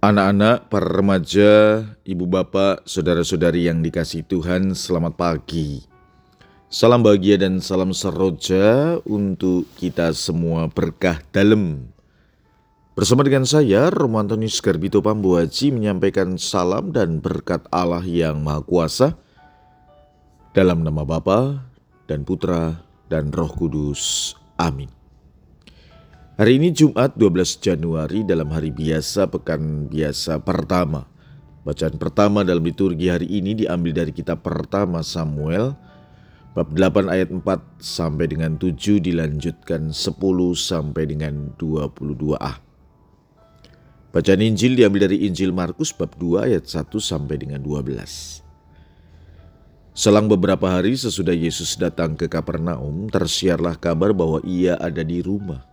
Anak-anak, para remaja, ibu bapak, saudara-saudari yang dikasih Tuhan, selamat pagi. Salam bahagia dan salam seroja untuk kita semua berkah dalam. Bersama dengan saya, Romantonius Garbito Pambuaji menyampaikan salam dan berkat Allah yang Maha Kuasa dalam nama Bapa dan Putra dan Roh Kudus. Amin. Hari ini Jumat 12 Januari dalam hari biasa pekan biasa pertama. Bacaan pertama dalam liturgi hari ini diambil dari kitab pertama Samuel bab 8 ayat 4 sampai dengan 7 dilanjutkan 10 sampai dengan 22a. Bacaan Injil diambil dari Injil Markus bab 2 ayat 1 sampai dengan 12. Selang beberapa hari sesudah Yesus datang ke Kapernaum, tersiarlah kabar bahwa ia ada di rumah.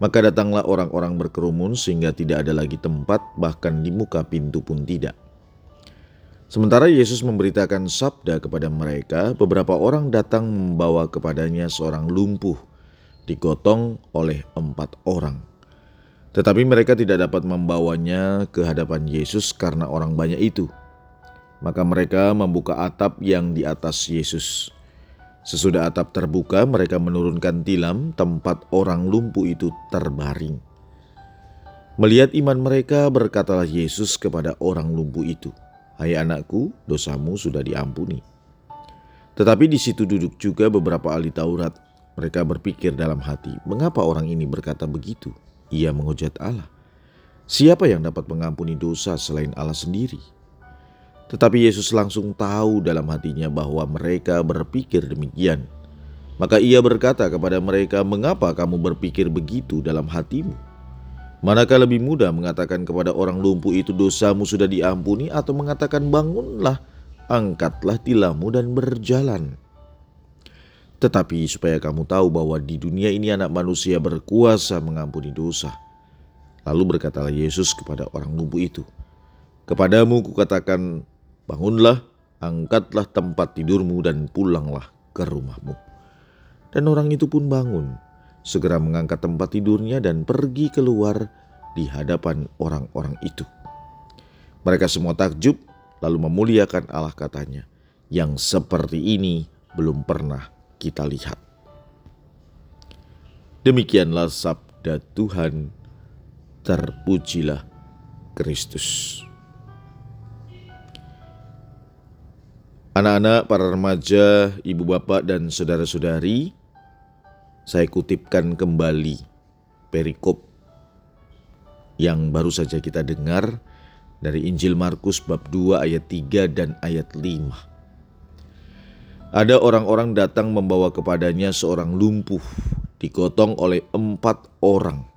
Maka datanglah orang-orang berkerumun sehingga tidak ada lagi tempat bahkan di muka pintu pun tidak. Sementara Yesus memberitakan sabda kepada mereka, beberapa orang datang membawa kepadanya seorang lumpuh, digotong oleh empat orang. Tetapi mereka tidak dapat membawanya ke hadapan Yesus karena orang banyak itu. Maka mereka membuka atap yang di atas Yesus. Sesudah atap terbuka, mereka menurunkan tilam tempat orang lumpuh itu terbaring. Melihat iman mereka, berkatalah Yesus kepada orang lumpuh itu, "Hai anakku, dosamu sudah diampuni." Tetapi di situ duduk juga beberapa ahli Taurat. Mereka berpikir dalam hati, "Mengapa orang ini berkata begitu?" Ia menghujat Allah. Siapa yang dapat mengampuni dosa selain Allah sendiri? Tetapi Yesus langsung tahu dalam hatinya bahwa mereka berpikir demikian. Maka ia berkata kepada mereka, "Mengapa kamu berpikir begitu dalam hatimu? Manakah lebih mudah mengatakan kepada orang lumpuh itu dosamu sudah diampuni atau mengatakan bangunlah, angkatlah tilammu dan berjalan?" Tetapi supaya kamu tahu bahwa di dunia ini anak manusia berkuasa mengampuni dosa. Lalu berkatalah Yesus kepada orang lumpuh itu, Kepadamu kukatakan Bangunlah, angkatlah tempat tidurmu dan pulanglah ke rumahmu. Dan orang itu pun bangun, segera mengangkat tempat tidurnya dan pergi keluar di hadapan orang-orang itu. Mereka semua takjub, lalu memuliakan Allah katanya, yang seperti ini belum pernah kita lihat. Demikianlah sabda Tuhan, terpujilah Kristus. Anak-anak, para remaja, ibu bapak, dan saudara-saudari, saya kutipkan kembali perikop yang baru saja kita dengar dari Injil Markus bab 2 ayat 3 dan ayat 5. Ada orang-orang datang membawa kepadanya seorang lumpuh, digotong oleh empat orang.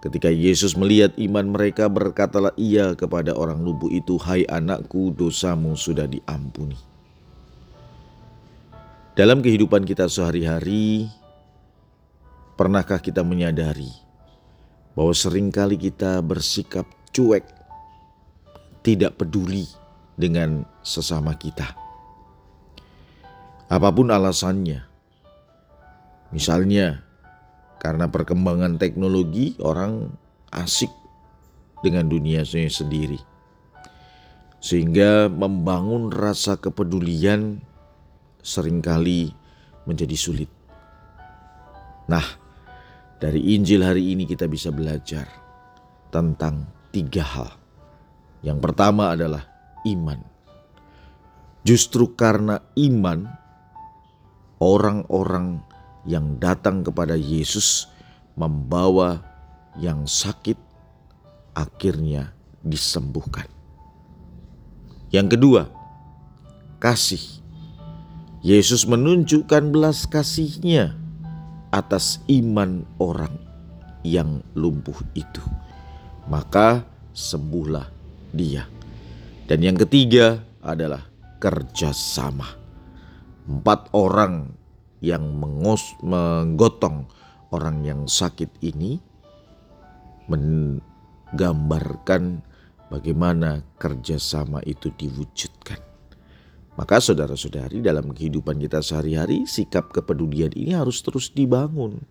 Ketika Yesus melihat iman mereka, berkatalah ia kepada orang lumpuh itu, "Hai anakku, dosamu sudah diampuni." Dalam kehidupan kita sehari-hari, pernahkah kita menyadari bahwa sering kali kita bersikap cuek, tidak peduli dengan sesama kita? Apa pun alasannya, misalnya karena perkembangan teknologi, orang asik dengan dunia sendiri, sehingga membangun rasa kepedulian sering kali menjadi sulit. Nah, dari Injil hari ini kita bisa belajar tentang tiga hal. Yang pertama adalah iman. Justru karena iman, orang-orang yang datang kepada Yesus membawa yang sakit akhirnya disembuhkan. Yang kedua, kasih. Yesus menunjukkan belas kasihnya atas iman orang yang lumpuh itu. Maka sembuhlah dia. Dan yang ketiga adalah kerjasama. Empat orang yang mengos, menggotong orang yang sakit ini menggambarkan bagaimana kerjasama itu diwujudkan. Maka saudara-saudari dalam kehidupan kita sehari-hari sikap kepedulian ini harus terus dibangun.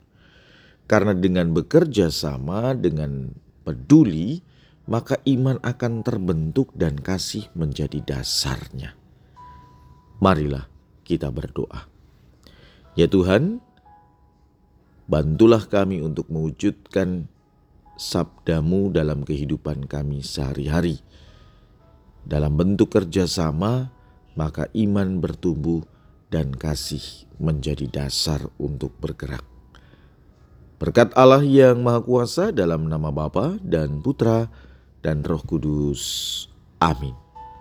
Karena dengan bekerja sama, dengan peduli, maka iman akan terbentuk dan kasih menjadi dasarnya. Marilah kita berdoa. Ya Tuhan, bantulah kami untuk mewujudkan sabdamu dalam kehidupan kami sehari-hari. Dalam bentuk kerjasama, maka iman bertumbuh dan kasih menjadi dasar untuk bergerak. Berkat Allah yang Maha Kuasa dalam nama Bapa dan Putra dan Roh Kudus. Amin.